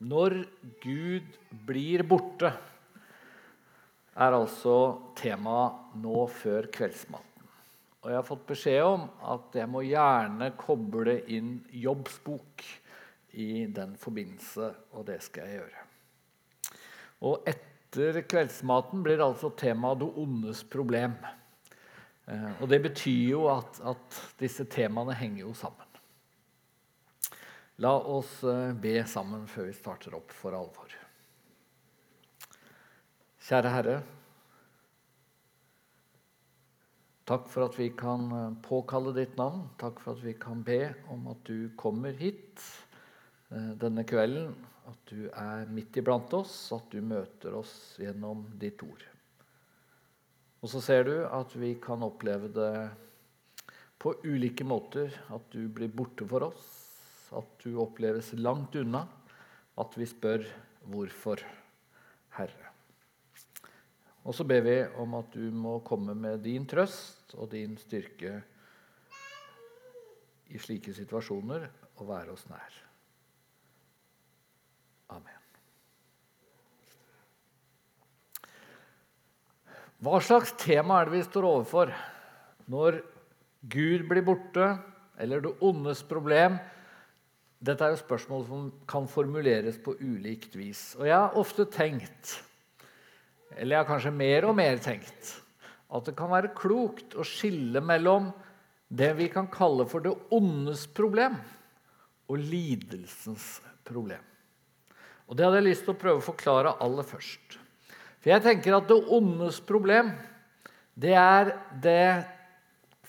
Når Gud blir borte, er altså temaet nå før kveldsmaten. Og jeg har fått beskjed om at jeg må gjerne koble inn Jobbs bok i den forbindelse, og det skal jeg gjøre. Og etter kveldsmaten blir altså temaet 'det ondes problem'. Eh, og det betyr jo at, at disse temaene henger jo sammen. La oss eh, be sammen før vi starter opp for alvor. Kjære Herre. Takk for at vi kan eh, påkalle ditt navn. Takk for at vi kan be om at du kommer hit eh, denne kvelden. At du er midt iblant oss, at du møter oss gjennom ditt ord. Og så ser du at vi kan oppleve det på ulike måter. At du blir borte for oss at du oppleves langt unna, at vi spør hvorfor, Herre. Og så ber vi om at du må komme med din trøst og din styrke i slike situasjoner og være oss nær. Amen. Hva slags tema er det vi står overfor når Gud blir borte, eller det ondes problem dette er jo spørsmål som kan formuleres på ulikt vis. Og jeg har ofte tenkt, eller jeg har kanskje mer og mer tenkt, at det kan være klokt å skille mellom det vi kan kalle for det ondes problem og lidelsens problem. Og Det hadde jeg lyst til å prøve å forklare aller først. For jeg tenker at det ondes problem, det er det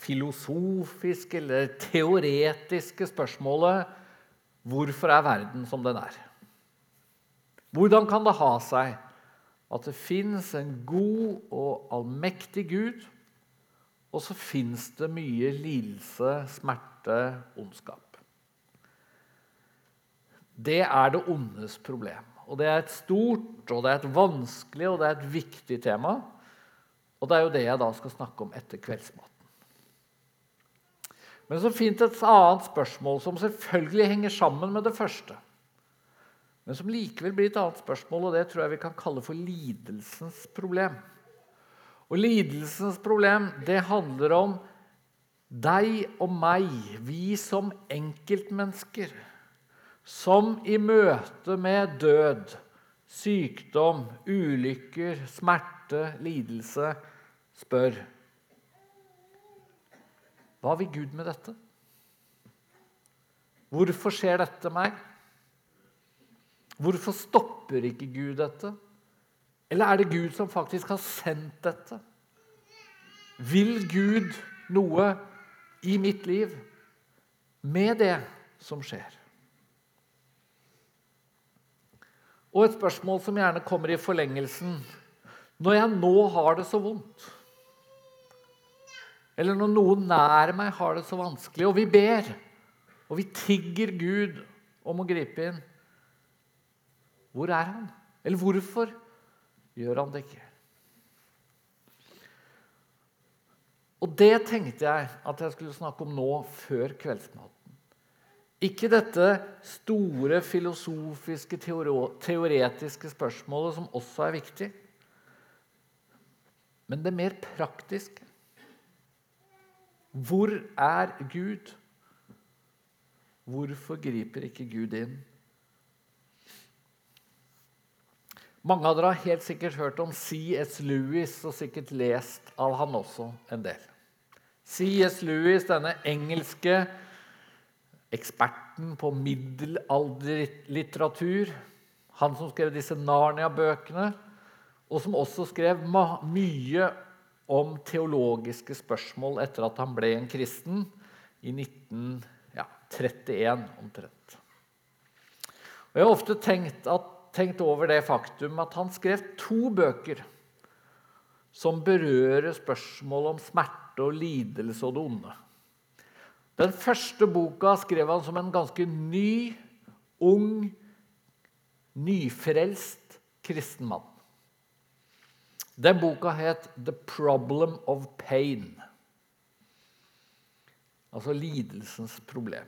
filosofiske eller teoretiske spørsmålet Hvorfor er verden som den er? Hvordan kan det ha seg at det fins en god og allmektig Gud, og så fins det mye lidelse, smerte, ondskap? Det er det ondes problem. Og Det er et stort, og det er et vanskelig og det er et viktig tema. Og Det er jo det jeg da skal snakke om etter kveldsmat. Men så fint et annet spørsmål som selvfølgelig henger sammen med det første. Men som likevel blir et annet spørsmål, og det tror jeg vi kan kalle for lidelsens problem. Og lidelsens problem det handler om deg og meg, vi som enkeltmennesker, som i møte med død, sykdom, ulykker, smerte, lidelse spør hva vil Gud med dette? Hvorfor skjer dette meg? Hvorfor stopper ikke Gud dette? Eller er det Gud som faktisk har sendt dette? Vil Gud noe i mitt liv med det som skjer? Og et spørsmål som gjerne kommer i forlengelsen når jeg nå har det så vondt eller når noen nær meg har det så vanskelig, og vi ber, og vi tigger Gud om å gripe inn Hvor er han? Eller hvorfor gjør han det ikke? Og det tenkte jeg at jeg skulle snakke om nå før kveldsmaten. Ikke dette store filosofiske, teoretiske spørsmålet som også er viktig, men det mer praktiske. Hvor er Gud? Hvorfor griper ikke Gud inn? Mange av dere har helt sikkert hørt om C.S. Lewis og sikkert lest av han også en del. C.S. Lewis, denne engelske eksperten på middelalderlitteratur, han som skrev disse Narnia-bøkene, og som også skrev mye om teologiske spørsmål etter at han ble en kristen i 1931 omtrent. Og jeg har ofte tenkt, at, tenkt, over det faktum at han skrev to bøker som berører spørsmål om smerte og lidelse og det onde. Den første boka skrev han som en ganske ny, ung, nyfrelst kristen mann. Den boka het 'The Problem of Pain'. Altså lidelsens problem.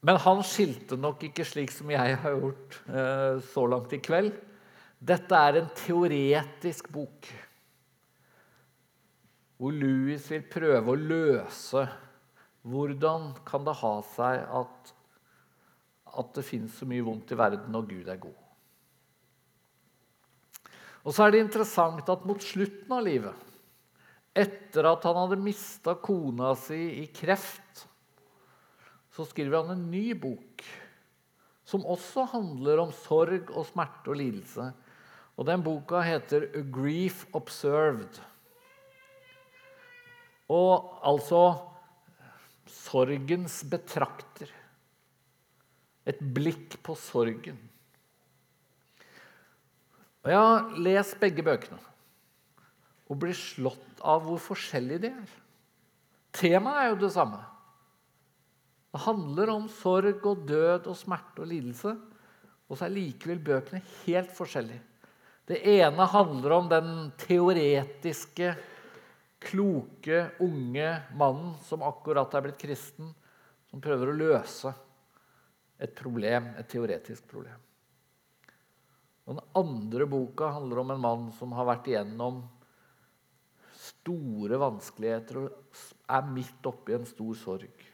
Men han skilte nok ikke slik som jeg har gjort eh, så langt i kveld. Dette er en teoretisk bok hvor Louis vil prøve å løse hvordan kan det ha seg at, at det fins så mye vondt i verden når Gud er god. Og så er det interessant at mot slutten av livet, etter at han hadde mista kona si i kreft, så skriver han en ny bok som også handler om sorg og smerte og lidelse. Og Den boka heter 'A Grief Observed'. Og altså sorgens betrakter. Et blikk på sorgen. Og Jeg har lest begge bøkene og blir slått av hvor forskjellige de er. Temaet er jo det samme. Det handler om sorg og død og smerte og lidelse. Og så er likevel bøkene helt forskjellige. Det ene handler om den teoretiske, kloke, unge mannen som akkurat er blitt kristen, som prøver å løse et problem, et teoretisk problem. Den andre boka handler om en mann som har vært igjennom store vanskeligheter og er midt oppi en stor sorg.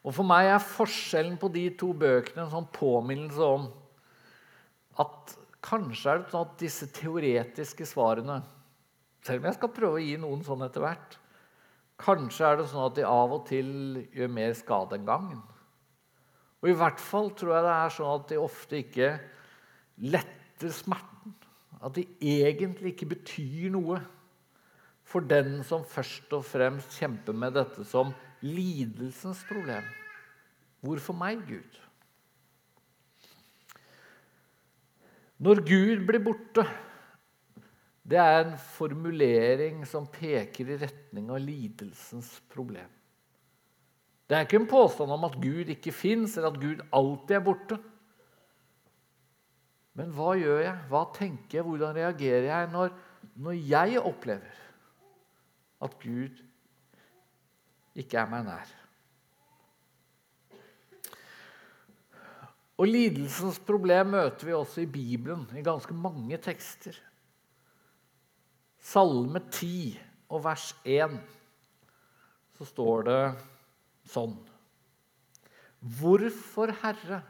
Og For meg er forskjellen på de to bøkene en sånn påminnelse om at kanskje er det sånn at disse teoretiske svarene Selv om jeg skal prøve å gi noen sånn etter hvert Kanskje er det sånn at de av og til gjør mer skade enn gagn. Og i hvert fall tror jeg det er sånn at de ofte ikke letter smerten. At de egentlig ikke betyr noe for den som først og fremst kjemper med dette som lidelsens problem. Hvorfor meg, Gud? Når Gud blir borte, det er en formulering som peker i retning av lidelsens problem. Det er ikke en påstand om at Gud ikke fins, eller at Gud alltid er borte. Men hva gjør jeg? Hva tenker jeg? Hvordan reagerer jeg når, når jeg opplever at Gud ikke er meg nær? Og lidelsens problem møter vi også i Bibelen, i ganske mange tekster. Salme 10 og vers 1 så står det sånn Hvorfor, Herre,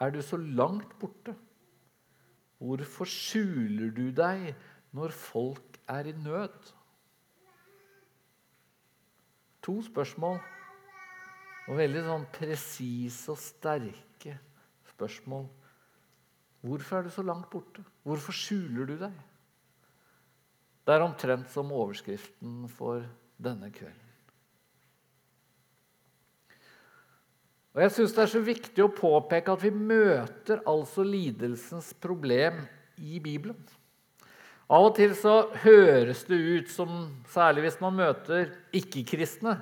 er du så langt borte? Hvorfor skjuler du deg når folk er i nød? To spørsmål, og veldig sånn presise og sterke spørsmål. Hvorfor er du så langt borte? Hvorfor skjuler du deg? Det er omtrent som overskriften for denne kvelden. Og jeg synes Det er så viktig å påpeke at vi møter altså lidelsens problem i Bibelen. Av og til så høres det ut som, særlig hvis man møter ikke-kristne,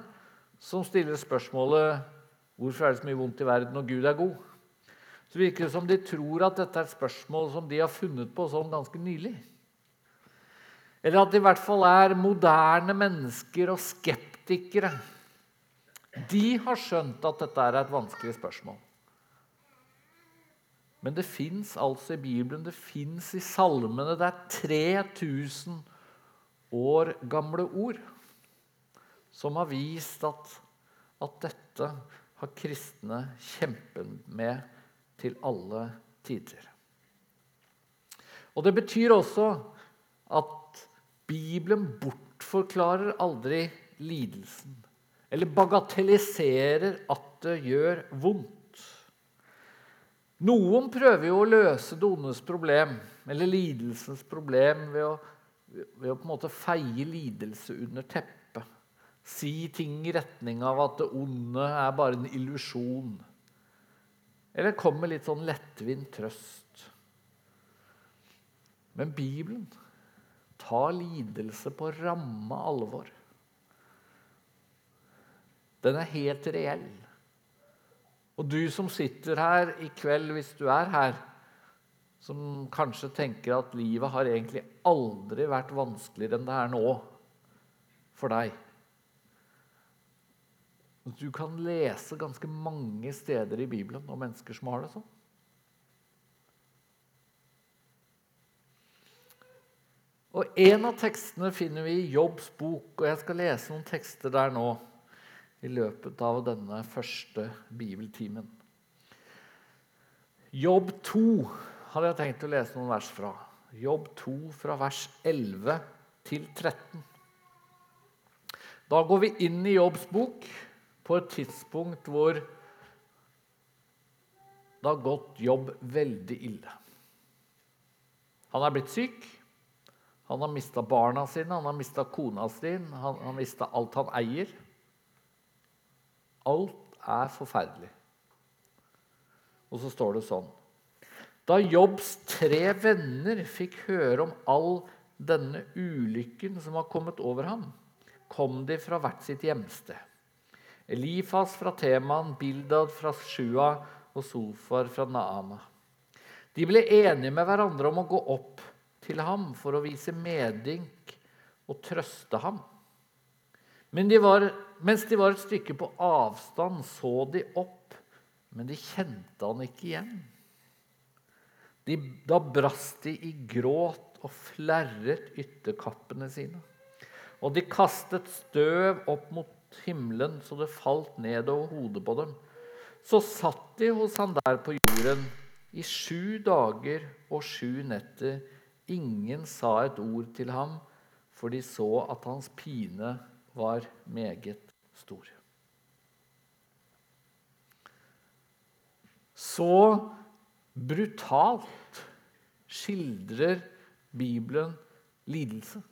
som stiller spørsmålet hvorfor er det så mye vondt i verden når Gud er god. Så virker det som de tror at dette er et spørsmål som de har funnet på sånn ganske nylig. Eller at det i hvert fall er moderne mennesker og skeptikere de har skjønt at dette er et vanskelig spørsmål. Men det fins altså i Bibelen, det fins i salmene. Det er 3000 år gamle ord som har vist at, at dette har kristne kjempet med til alle tider. Og Det betyr også at Bibelen bortforklarer aldri lidelsen eller bagatelliserer at det gjør vondt. Noen prøver jo å løse det ondes problem, eller lidelsens problem, ved å, ved å på en måte feie lidelse under teppet. Si ting i retning av at det onde er bare en illusjon. Eller komme litt sånn lettvint trøst. Men Bibelen tar lidelse på ramme alvor. Den er helt reell. Og du som sitter her i kveld, hvis du er her, som kanskje tenker at livet har egentlig aldri vært vanskeligere enn det er nå for deg. Du kan lese ganske mange steder i Bibelen om mennesker som har det sånn. Og En av tekstene finner vi i Jobbs bok, og jeg skal lese noen tekster der nå i løpet av denne første bibeltimen. Jobb 2 hadde jeg tenkt å lese noen vers fra. Jobb 2 fra vers 11 til 13. Da går vi inn i Jobbs bok på et tidspunkt hvor det har gått Jobb veldig ille. Han er blitt syk. Han har mista barna sine, han har mista kona sin, han har mista alt han eier. Alt er forferdelig. Og så står det sånn Da Jobbs tre venner fikk høre om all denne ulykken som var kommet over ham, kom de fra hvert sitt hjemsted. Elifas fra Teman, Bildad fra Sjua og Sofar fra Naama. De ble enige med hverandre om å gå opp til ham for å vise medynk og trøste ham. Men de var, mens de var et stykke på avstand, så de opp, men de kjente han ikke igjen. De, da brast de i gråt og flerret ytterkappene sine. Og de kastet støv opp mot himmelen så det falt ned over hodet på dem. Så satt de hos han der på jorden i sju dager og sju netter Ingen sa et ord til ham, for de så at hans pine var meget stor. Så brutalt skildrer Bibelen lidelse.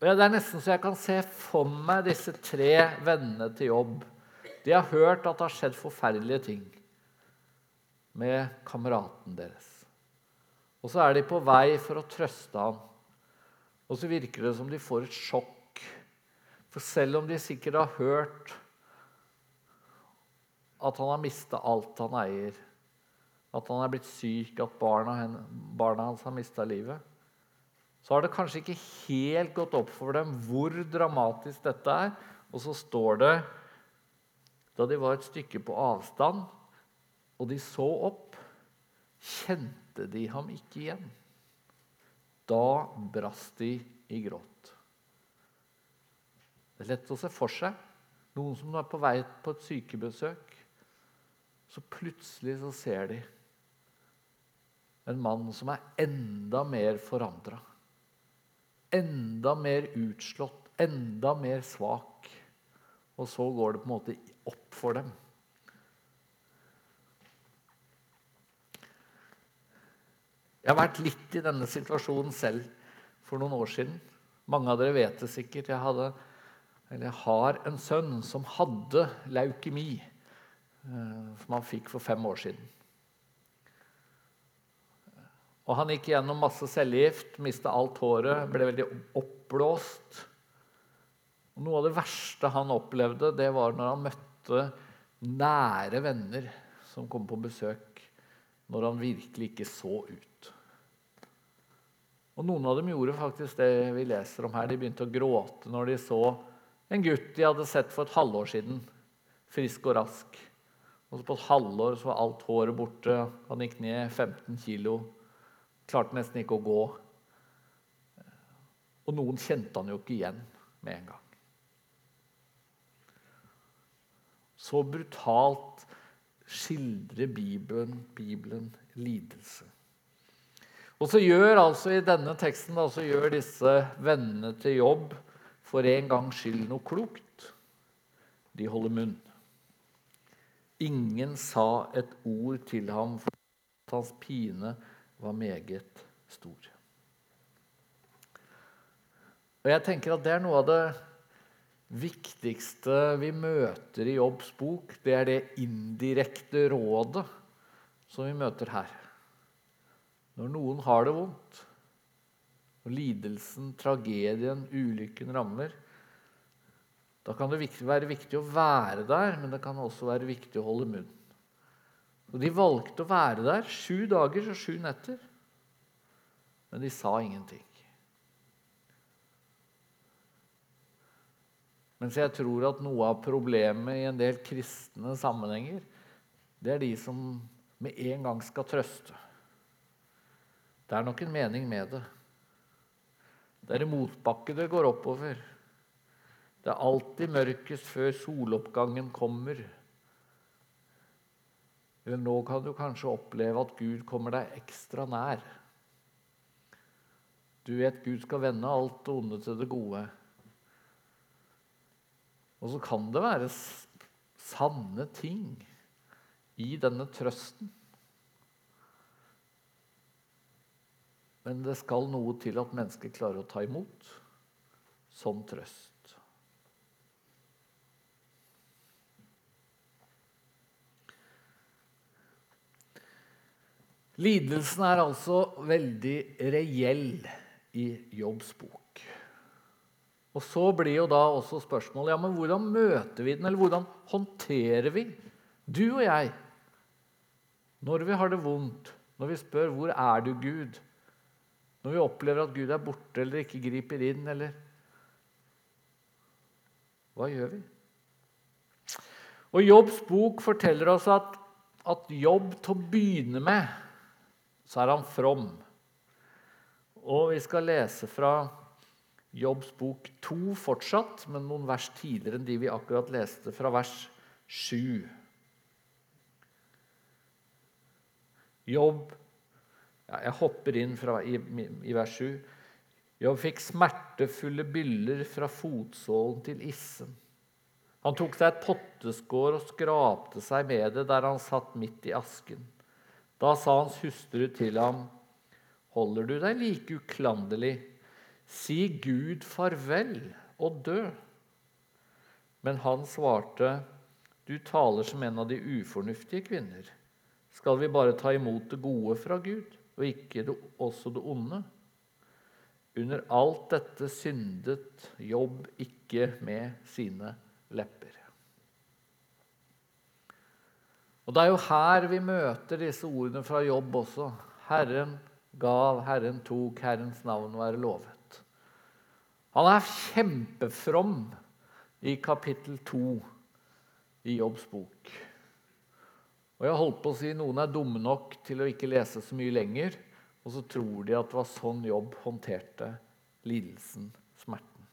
Og Det er nesten så jeg kan se for meg disse tre vennene til jobb. De har hørt at det har skjedd forferdelige ting med kameraten deres. Og så er de på vei for å trøste ham. Og så virker det som de får et sjokk. For selv om de sikkert har hørt at han har mista alt han eier, at han er blitt syk, at barna, barna hans har mista livet, så har det kanskje ikke helt gått opp for dem hvor dramatisk dette er. Og så står det da de var et stykke på avstand, og de så opp, kjente de ham ikke igjen. Da brast de i gråt. Det er lett å se for seg noen som er på vei på et sykebesøk. Så plutselig så ser de en mann som er enda mer forandra. Enda mer utslått, enda mer svak. Og så går det på en måte opp for dem. Jeg har vært litt i denne situasjonen selv for noen år siden. Mange av dere vet det sikkert. Jeg, hadde, jeg har en sønn som hadde leukemi, eh, som han fikk for fem år siden. Og Han gikk gjennom masse cellegift, mista alt håret, ble veldig oppblåst. Og noe av det verste han opplevde, det var når han møtte nære venner som kom på besøk når han virkelig ikke så ut. Og Noen av dem gjorde faktisk det vi leser om her. De begynte å gråte når de så en gutt de hadde sett for et halvår siden. Frisk og rask. Og så På et halvår så var alt håret borte. Han gikk ned 15 kilo. Klarte nesten ikke å gå. Og noen kjente han jo ikke igjen med en gang. Så brutalt skildrer Bibelen, Bibelen lidelse. Og så gjør altså i denne teksten da, så gjør disse vennene til jobb for en gangs skyld noe klokt. De holder munn. Ingen sa et ord til ham, for hans pine var meget stor. Og jeg tenker at Det er noe av det viktigste vi møter i Jobbs bok. Det er det indirekte rådet som vi møter her. Når noen har det vondt, og lidelsen, tragedien, ulykken rammer, da kan det være viktig å være der, men det kan også være viktig å holde munn. Og De valgte å være der sju dager og sju netter, men de sa ingenting. Mens jeg tror at noe av problemet i en del kristne sammenhenger, det er de som med en gang skal trøste. Det er nok en mening med det. Det er en motbakke det går oppover. Det er alltid mørkest før soloppgangen kommer. Eller nå kan du kanskje oppleve at Gud kommer deg ekstra nær. Du vet Gud skal vende alt det onde til det gode. Og så kan det være sanne ting i denne trøsten. Men det skal noe til at mennesket klarer å ta imot som trøst. Lidelsen er altså veldig reell i Jobbs bok. Og Så blir jo da også spørsmålet ja, men hvordan møter vi den, eller hvordan håndterer vi, du og jeg, når vi har det vondt, når vi spør 'Hvor er du, Gud?' Når vi opplever at Gud er borte eller ikke griper inn, eller Hva gjør vi? Og Jobbs bok forteller oss at, at Jobb til å begynne med så er han from. Og vi skal lese fra Jobbs bok 2 fortsatt, men noen vers tidligere enn de vi akkurat leste, fra vers 7. Jobb ja, Jeg hopper inn fra, i, i vers 7. Jobb fikk smertefulle byller fra fotsålen til issen. Han tok seg et potteskår og skrapte seg med det der han satt midt i asken. Da sa hans hustru til ham, 'Holder du deg like uklanderlig? Si Gud farvel og dø.' Men han svarte, 'Du taler som en av de ufornuftige kvinner.' 'Skal vi bare ta imot det gode fra Gud, og ikke det, også det onde?' Under alt dette syndet Jobb ikke med sine lepper. Og Det er jo her vi møter disse ordene fra jobb også. Herren gav, Herren tok, Herrens navn være lovet. Han er kjempefrom i kapittel 2 i Jobbs bok. Og jeg holdt på å si Noen er dumme nok til å ikke lese så mye lenger, og så tror de at det var sånn Jobb håndterte lidelsen, smerten.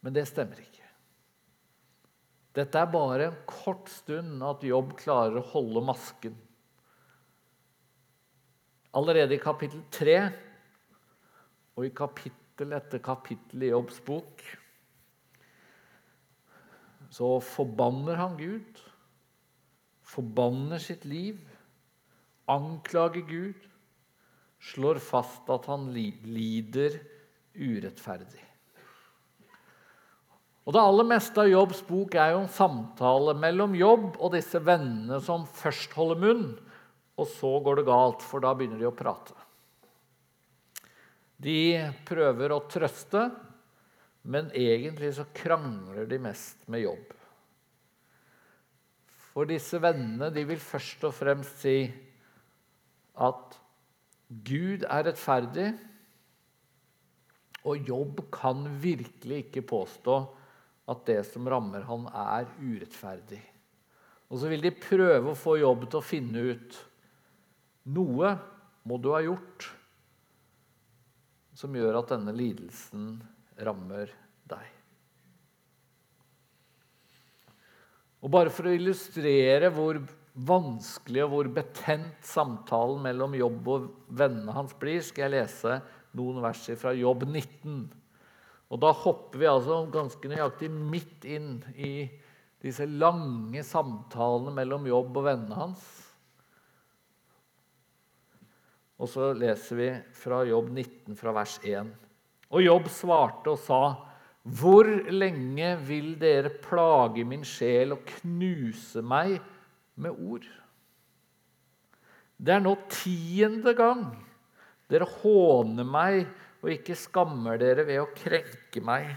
Men det stemmer ikke. Dette er bare en kort stund at Jobb klarer å holde masken. Allerede i kapittel 3 og i kapittel etter kapittel i Jobbs bok så forbanner han Gud, forbanner sitt liv, anklager Gud, slår fast at han lider urettferdig. Og Det aller meste av Jobbs bok er jo en samtale mellom Jobb og disse vennene som først holder munn, og så går det galt, for da begynner de å prate. De prøver å trøste, men egentlig så krangler de mest med Jobb. For disse vennene de vil først og fremst si at Gud er rettferdig, og Jobb kan virkelig ikke påstå at det som rammer han, er urettferdig. Og så vil de prøve å få jobb til å finne ut noe må du ha gjort som gjør at denne lidelsen rammer deg. Og Bare for å illustrere hvor vanskelig og hvor betent samtalen mellom jobb og vennene hans blir, skal jeg lese noen vers fra Jobb 19. Og da hopper vi altså ganske nøyaktig midt inn i disse lange samtalene mellom jobb og vennene hans. Og så leser vi fra Jobb 19, fra vers 1. Og Jobb svarte og sa, 'Hvor lenge vil dere plage min sjel og knuse meg med ord?' Det er nå tiende gang dere håner meg og ikke skammer dere ved å krenke meg.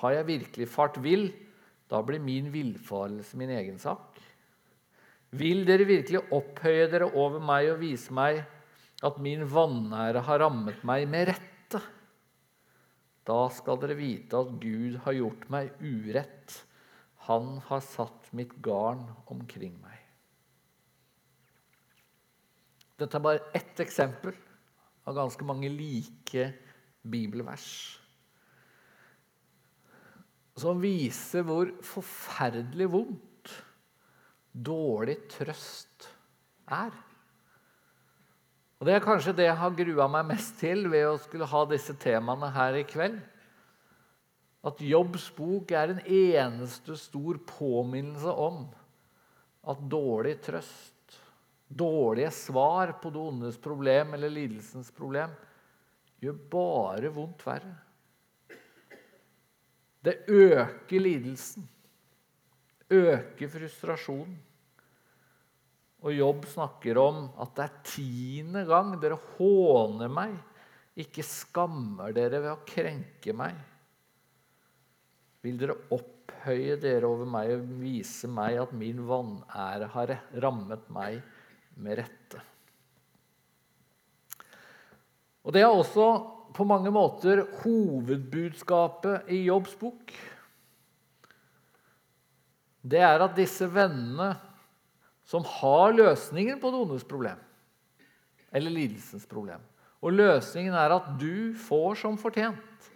Har jeg virkelig fart vill, da blir min villfarelse min egen sak. Vil dere virkelig opphøye dere over meg og vise meg at min vanære har rammet meg med rette? Da skal dere vite at Gud har gjort meg urett. Han har satt mitt garn omkring meg. Dette er bare ett eksempel av ganske mange like bibelvers som viser hvor forferdelig vondt dårlig trøst er. Og Det er kanskje det jeg har grua meg mest til ved å skulle ha disse temaene her i kveld. At Jobbs bok er en eneste stor påminnelse om at dårlig trøst, dårlige svar på det ondes problem eller lidelsens problem, gjør bare vondt verre. Det øker lidelsen, øker frustrasjonen. Og Jobb snakker om at det er tiende gang dere håner meg, ikke skammer dere ved å krenke meg. Vil dere opphøye dere over meg og vise meg at min vanære har rammet meg med rette? Og Det er også på mange måter hovedbudskapet i Jobbs bok. Det er at disse vennene som har løsningen på det ondes problem eller lidelsens problem. Og løsningen er at du får som fortjent.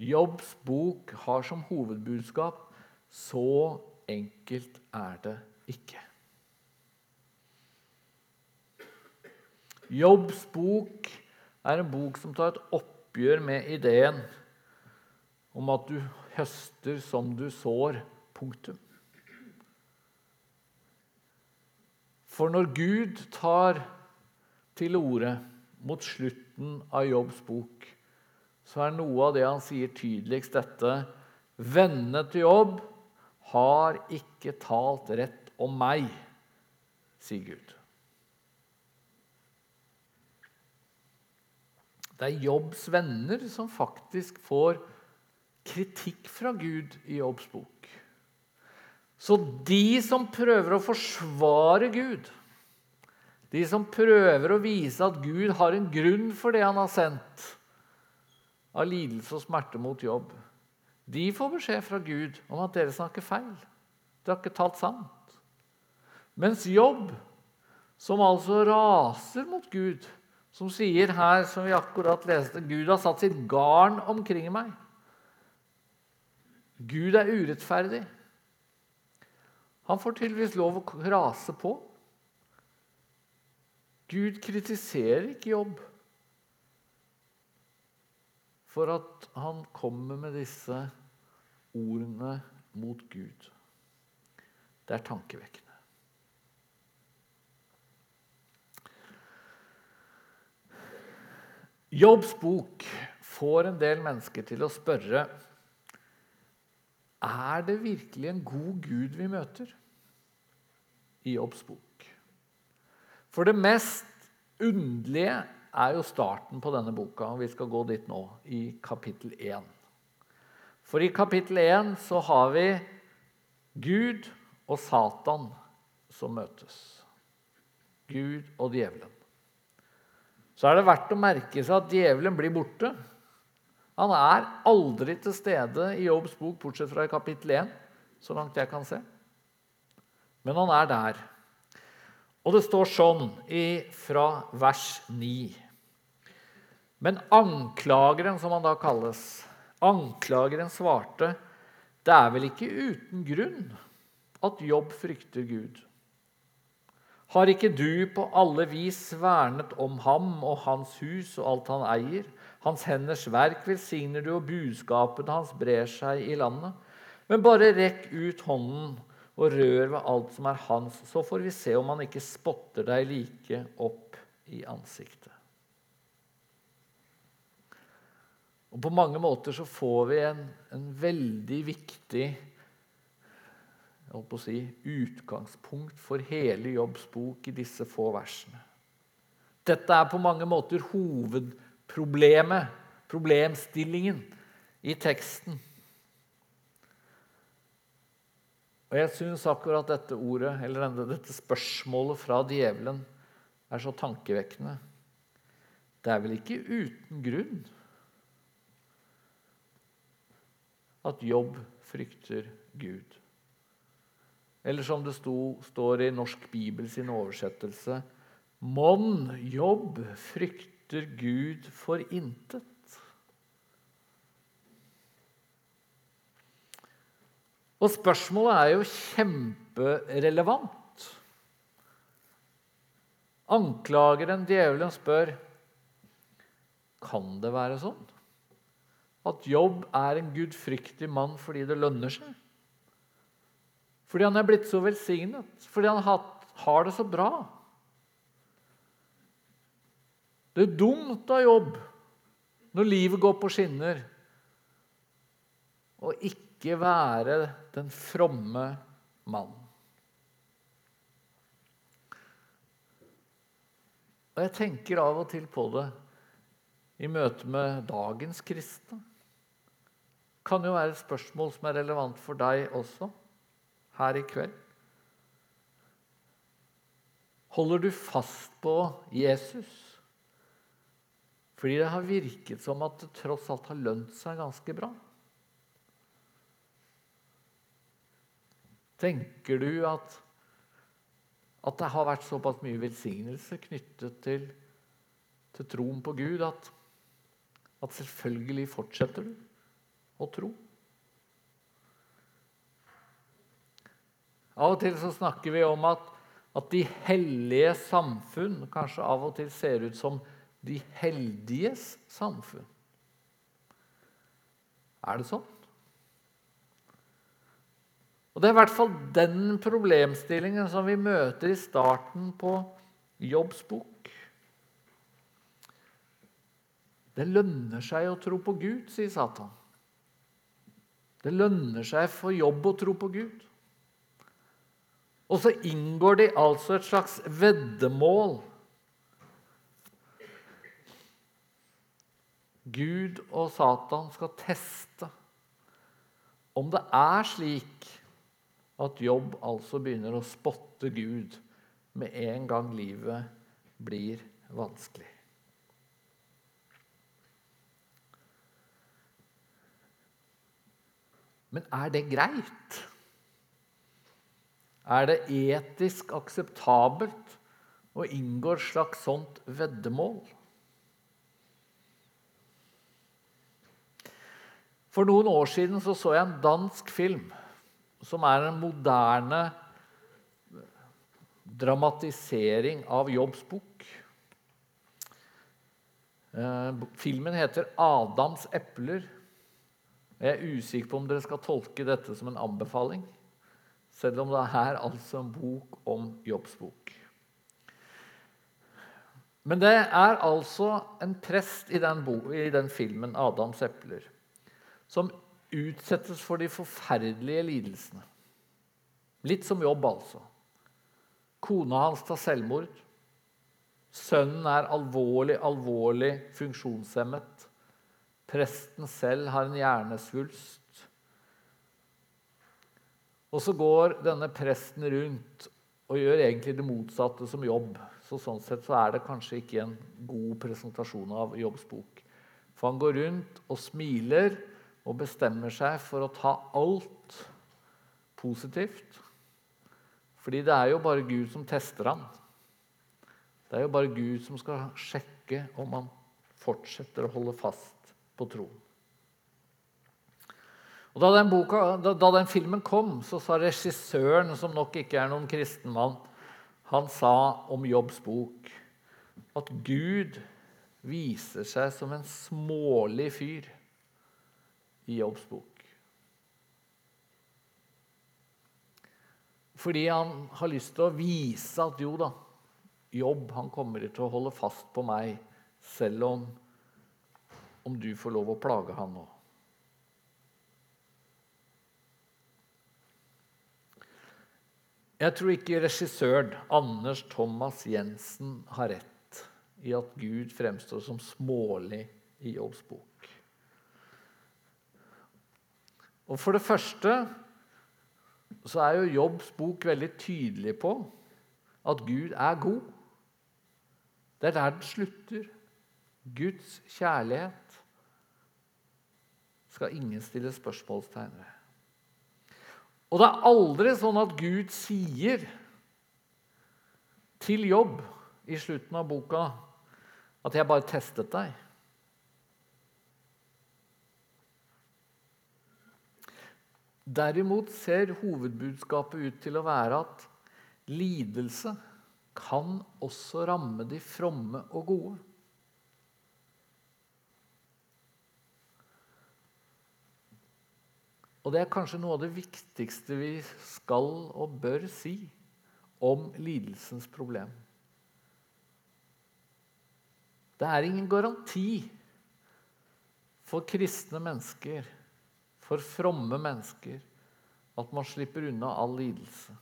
Jobbs bok har som hovedbudskap så enkelt er det ikke. Jobbs bok er en bok som tar et oppgjør med ideen om at du høster som du sår. Punktum. For når Gud tar til orde mot slutten av Jobbs bok, så er noe av det han sier tydeligst dette Vennene til Jobb har ikke talt rett om meg, sier Gud. Det er Jobbs venner som faktisk får kritikk fra Gud i Jobbs bok. Så de som prøver å forsvare Gud, de som prøver å vise at Gud har en grunn for det han har sendt av lidelse og smerte mot jobb, de får beskjed fra Gud om at dere snakker feil. Dere har ikke talt sant. Mens jobb, som altså raser mot Gud, som sier her, som vi akkurat leste, Gud har satt sitt garn omkring meg. Gud er urettferdig. Han får tydeligvis lov å rase på. Gud kritiserer ikke jobb for at han kommer med disse ordene mot Gud. Det er tankevekkende. Jobbs bok får en del mennesker til å spørre er det virkelig en god Gud vi møter i Jobbs bok. For det mest underlige er jo starten på denne boka. og Vi skal gå dit nå, i kapittel 1. For i kapittel 1 så har vi Gud og Satan som møtes. Gud og djevelen. Så er det verdt å merke seg at djevelen blir borte. Han er aldri til stede i Jobbs bok, bortsett fra i kapittel 1, så langt jeg kan se. Men han er der. Og det står sånn fra vers 9. Men anklageren, som han da kalles, anklageren svarte, det er vel ikke uten grunn at Jobb frykter Gud. Har ikke du på alle vis vernet om ham og hans hus og alt han eier? Hans henders verk velsigner du, og budskapene hans brer seg i landet. Men bare rekk ut hånden og rør ved alt som er hans, så får vi se om han ikke spotter deg like opp i ansiktet. Og På mange måter så får vi en, en veldig viktig si, utgangspunkt for hele Jobbs bok i disse få versene. Dette er på mange måter hovedproblemet, problemstillingen, i teksten. Og jeg syns akkurat dette ordet, eller dette spørsmålet fra djevelen er så tankevekkende. Det er vel ikke uten grunn at jobb frykter Gud. Eller som det sto, står i Norsk Bibel sin oversettelse Mon jobb frykter Gud for intet. Og spørsmålet er jo kjemperelevant. Anklageren, djevelen, spør kan det være sånn at Jobb er en gudfryktig mann fordi det lønner seg. Fordi han er blitt så velsignet, fordi han har det så bra. Det er dumt av jobb når livet går på skinner, og ikke være den fromme mann. Og jeg tenker av og til på det i møte med dagens kristne. Kan jo være et spørsmål som er relevant for deg også her i kveld. Holder du fast på Jesus? Fordi det har virket som at det tross alt har lønt seg ganske bra. Tenker du at, at det har vært såpass mye velsignelse knyttet til, til troen på Gud at, at selvfølgelig fortsetter du å tro? Av og til så snakker vi om at, at de hellige samfunn kanskje av og til ser ut som de heldiges samfunn. Er det sånn? Og Det er i hvert fall den problemstillingen som vi møter i starten på Jobbs bok. Det lønner seg å tro på Gud, sier Satan. Det lønner seg for jobb å tro på Gud. Og så inngår de altså et slags veddemål Gud og Satan skal teste om det er slik at Jobb altså begynner å spotte Gud med en gang livet blir vanskelig. Men er det greit? Er det etisk akseptabelt å inngå et slags sånt veddemål? For noen år siden så, så jeg en dansk film som er en moderne dramatisering av Jobbs bok. Eh, filmen heter 'Adams epler'. Jeg er usikker på om dere skal tolke dette som en anbefaling, selv om det er altså en bok om Jobbs bok. Men det er altså en prest i den, i den filmen, 'Adams epler' som utsettes for de forferdelige lidelsene. Litt som jobb, altså. Kona hans tar selvmord. Sønnen er alvorlig, alvorlig funksjonshemmet. Presten selv har en hjernesvulst. Og så går denne presten rundt og gjør egentlig det motsatte som jobb. Så sånn sett så er det kanskje ikke en god presentasjon av Jobbs bok. For han går rundt og smiler og bestemmer seg for å ta alt positivt. Fordi det er jo bare Gud som tester han. Det er jo bare Gud som skal sjekke om han fortsetter å holde fast på troen. Og da den, boka, da, da den, filmen kom, så sa regissøren, som nok ikke er noen kristen mann, han sa om Jobbs bok at Gud viser seg som en smålig fyr i Jobbs bok. Fordi han har lyst til å vise at jo da, Jobb han kommer til å holde fast på meg selv om, om du får lov å plage han nå. Jeg tror ikke regissøren Anders Thomas Jensen har rett i at Gud fremstår som smålig i Jobbs bok. Og For det første så er jo Jobbs bok veldig tydelig på at Gud er god. Det er der den slutter. Guds kjærlighet. skal ingen stille spørsmålstegn ved. Og det er aldri sånn at Gud sier til jobb i slutten av boka at 'jeg bare testet deg'. Derimot ser hovedbudskapet ut til å være at lidelse kan også ramme de fromme og gode. Og det er kanskje noe av det viktigste vi skal og bør si om lidelsens problem. Det er ingen garanti for kristne mennesker, for fromme mennesker, at man slipper unna all lidelse.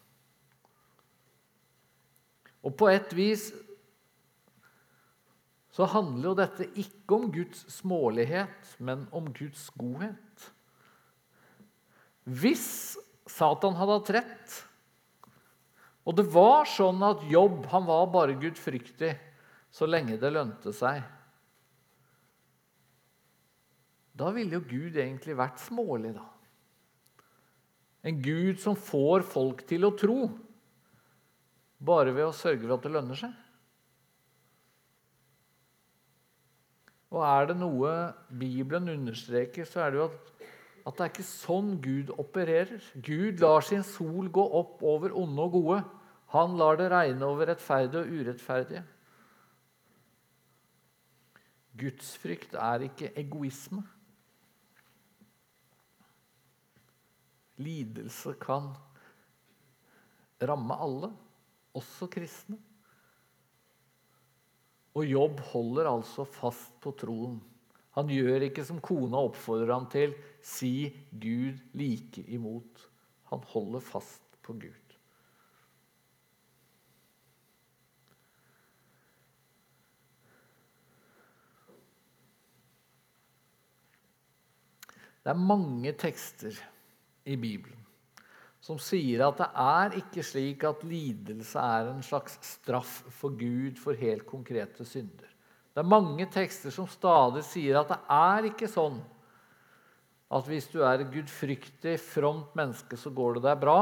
Og på et vis så handler jo dette ikke om Guds smålighet, men om Guds godhet. Hvis Satan hadde hatt rett, og det var sånn at Jobb han var bare gudfryktig så lenge det lønte seg Da ville jo Gud egentlig vært smålig, da. En Gud som får folk til å tro bare ved å sørge for at det lønner seg. Og er det noe Bibelen understreker, så er det jo at at det er ikke sånn Gud opererer. Gud lar sin sol gå opp over onde og gode. Han lar det regne over rettferdige og urettferdige. Gudsfrykt er ikke egoisme. Lidelse kan ramme alle, også kristne. Og Jobb holder altså fast på troen. Han gjør ikke som kona oppfordrer ham til, si Gud like imot. Han holder fast på Gud. Det er mange tekster i Bibelen som sier at det er ikke slik at lidelse er en slags straff for Gud for helt konkrete synder. Det er mange tekster som stadig sier at det er ikke sånn at hvis du er et gudfryktig, fromt menneske, så går det deg bra,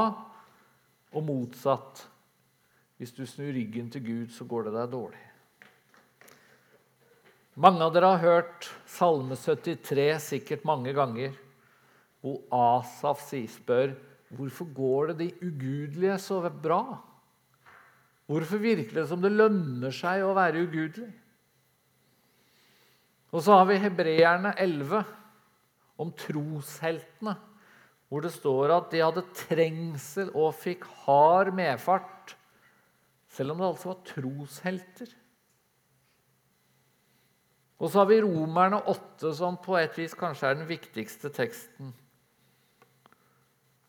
og motsatt. Hvis du snur ryggen til Gud, så går det deg dårlig. Mange av dere har hørt Salme 73 sikkert mange ganger, hvor Asaf sier, spør hvorfor går det de ugudelige så bra? Hvorfor virker det som det lønner seg å være ugudelig? Og så har vi Hebreerne 11 om trosheltene, hvor det står at de hadde trengsel og fikk hard medfart, selv om det altså var troshelter. Og så har vi Romerne 8, som på et vis kanskje er den viktigste teksten.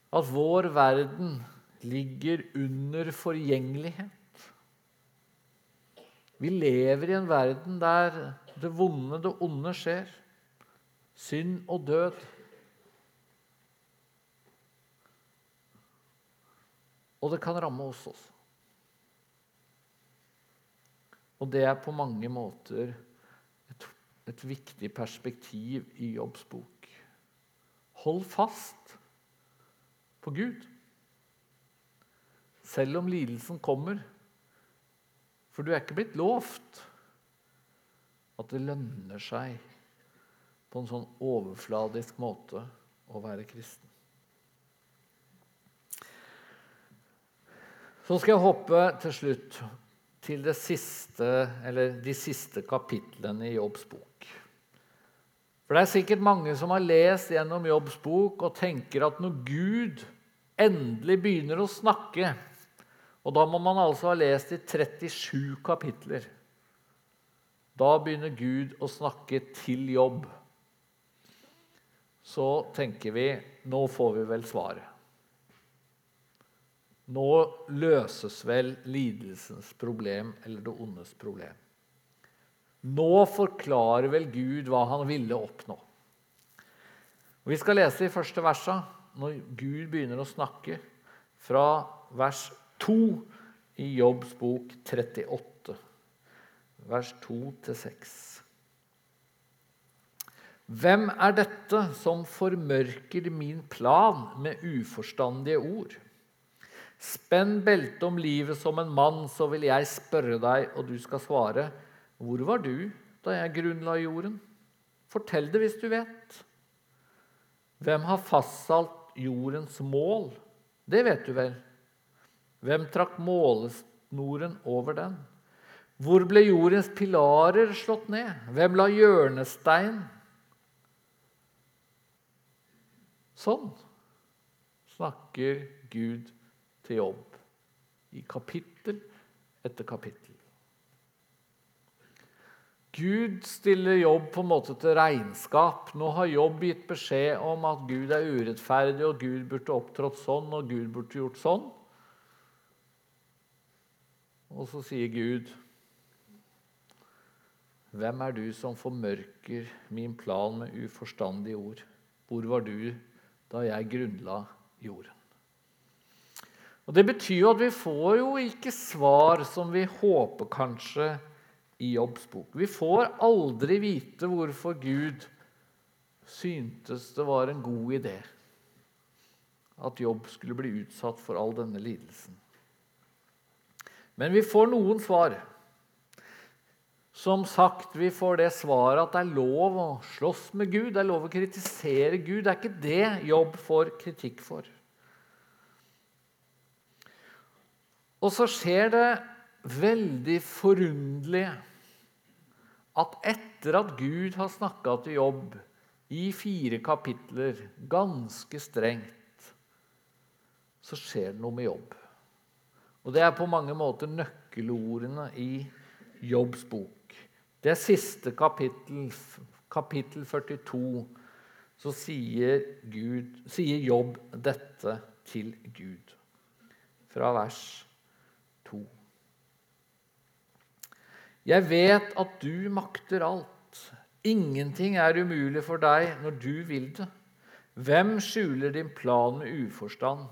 At vår verden ligger under forgjengelighet. Vi lever i en verden der det vonde, det onde skjer. Synd og død. Og det kan ramme oss også. Og det er på mange måter et, et viktig perspektiv i Jobbs bok. Hold fast på Gud. Selv om lidelsen kommer. For du er ikke blitt lovt at det lønner seg på en sånn overfladisk måte å være kristen. Så skal jeg hoppe til slutt til siste, de siste kapitlene i Jobbs bok. For Det er sikkert mange som har lest gjennom Jobbs bok og tenker at når Gud endelig begynner å snakke Og da må man altså ha lest i 37 kapitler. Da begynner Gud å snakke til jobb. Så tenker vi nå får vi vel svaret. Nå løses vel lidelsens problem eller det ondes problem. Nå forklarer vel Gud hva han ville oppnå. Vi skal lese i første versa, når Gud begynner å snakke, fra vers 2 i Jobbs bok 38 vers 2-6. Hvem er dette som formørker min plan med uforstandige ord? Spenn beltet om livet som en mann, så vil jeg spørre deg, og du skal svare. Hvor var du da jeg grunnla jorden? Fortell det hvis du vet. Hvem har fastsatt jordens mål? Det vet du vel. Hvem trakk målesnoren over den? Hvor ble jordens pilarer slått ned? Hvem la hjørnestein? Sånn snakker Gud til jobb i kapittel etter kapittel. Gud stiller jobb på en måte til regnskap. Nå har jobb gitt beskjed om at Gud er urettferdig, og Gud burde opptrådt sånn, og Gud burde gjort sånn. Og så sier Gud, 'Hvem er du som formørker min plan med uforstandige ord?' 'Hvor var du da jeg grunnla jorden?' Og Det betyr jo at vi får jo ikke svar som vi håper kanskje i Jobbs bok. Vi får aldri vite hvorfor Gud syntes det var en god idé at Jobb skulle bli utsatt for all denne lidelsen. Men vi får noen svar. Som sagt, vi får det svaret at det er lov å slåss med Gud, det er lov å kritisere Gud. Det er ikke det Jobb får kritikk for. Og så skjer det veldig forunderlig at etter at Gud har snakka til Jobb i fire kapitler, ganske strengt, så skjer det noe med Jobb. Og det er på mange måter nøkkelordene i Jobbs bok. Det siste kapittel, kapittel 42. Så sier, Gud, sier Jobb dette til Gud. Fra vers 2. Jeg vet at du makter alt. Ingenting er umulig for deg når du vil det. Hvem skjuler din plan med uforstand?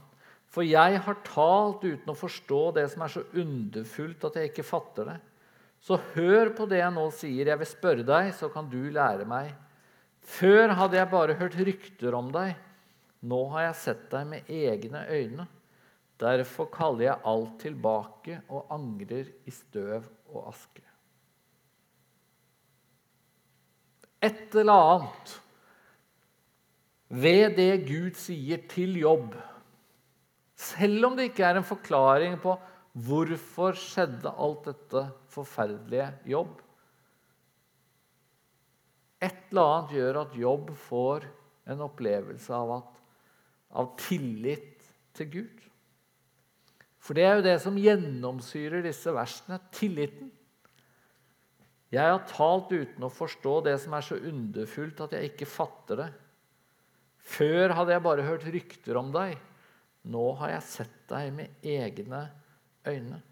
For jeg har talt uten å forstå det som er så underfullt at jeg ikke fatter det. Så hør på det jeg nå sier. Jeg vil spørre deg, så kan du lære meg. Før hadde jeg bare hørt rykter om deg. Nå har jeg sett deg med egne øyne. Derfor kaller jeg alt tilbake og angrer i støv og aske. Et eller annet ved det Gud sier til jobb, selv om det ikke er en forklaring på hvorfor skjedde alt dette forferdelige jobb Et eller annet gjør at jobb får en opplevelse av, at, av tillit til Gud. For det er jo det som gjennomsyrer disse versene tilliten. Jeg har talt uten å forstå det som er så underfullt at jeg ikke fatter det. Før hadde jeg bare hørt rykter om deg. Nå har jeg sett deg med egne øyne.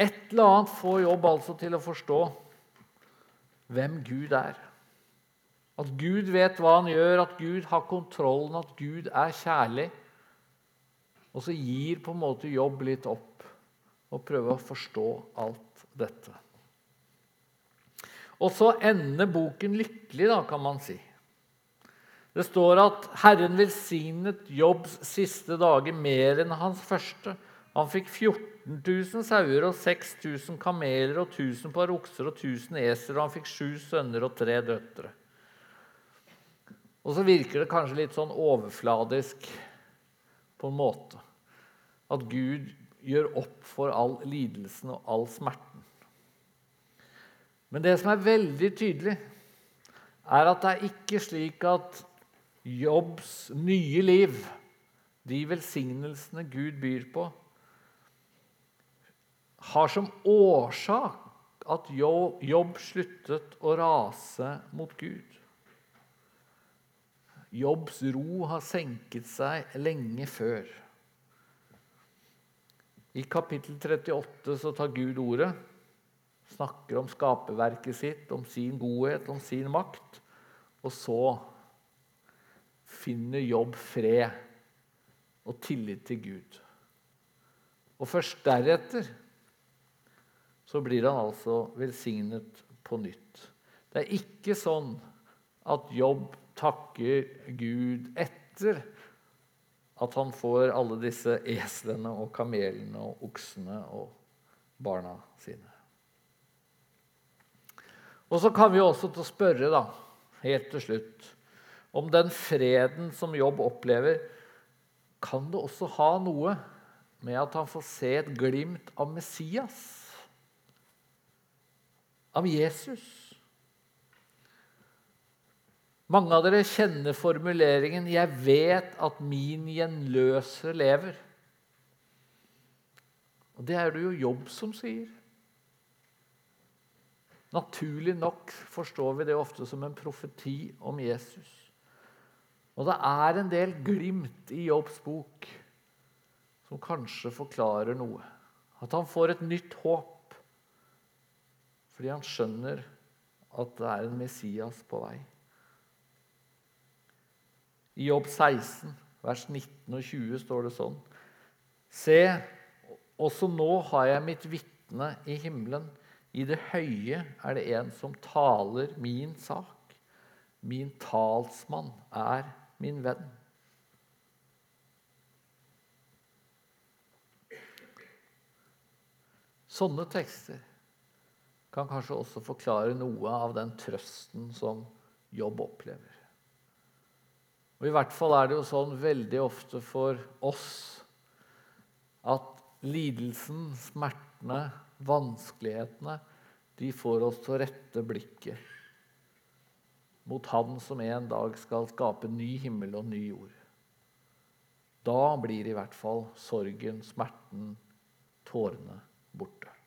Et eller annet får jobb altså til å forstå hvem Gud er. At Gud vet hva han gjør, at Gud har kontrollen, at Gud er kjærlig. Og så gir på en måte jobb litt opp og prøver å forstå alt dette. Og så ender boken lykkelig, da, kan man si. Det står at Herren velsignet Jobbs siste dager mer enn hans første. Han fikk 14 000 sauer og 6000 kameler og 1000 par okser og 1000 esel, og han fikk sju sønner og tre døtre. Og så virker det kanskje litt sånn overfladisk på en måte. At Gud gjør opp for all lidelsen og all smerten. Men det som er veldig tydelig, er at det er ikke slik at Jobbs nye liv, de velsignelsene Gud byr på, har som årsak at Jobb sluttet å rase mot Gud. Jobbs ro har senket seg lenge før. I kapittel 38 så tar Gud ordet, snakker om skaperverket sitt, om sin godhet, om sin makt. Og så finner Jobb fred og tillit til Gud. Og først deretter så blir han altså velsignet på nytt. Det er ikke sånn at Jobb takker Gud etter at han får alle disse eslene og kamelene og oksene og barna sine. Og så kan vi også til å spørre, da, helt til slutt, om den freden som Jobb opplever, kan det også ha noe med at han får se et glimt av Messias, av Jesus. Mange av dere kjenner formuleringen 'Jeg vet at min gjenløser lever'. Og Det er det jo Jobb som sier. Naturlig nok forstår vi det ofte som en profeti om Jesus. Og det er en del glimt i Jobbs bok som kanskje forklarer noe. At han får et nytt håp fordi han skjønner at det er en Messias på vei. I Jobb 16, vers 19 og 20 står det sånn Se, også nå har jeg mitt vitne i himmelen. I det høye er det en som taler min sak. Min talsmann er min venn. Sånne tekster kan kanskje også forklare noe av den trøsten som Jobb opplever. Og I hvert fall er det jo sånn veldig ofte for oss at lidelsen, smertene, vanskelighetene, de får oss til å rette blikket mot Han som en dag skal skape ny himmel og ny jord. Da blir i hvert fall sorgen, smerten, tårene borte.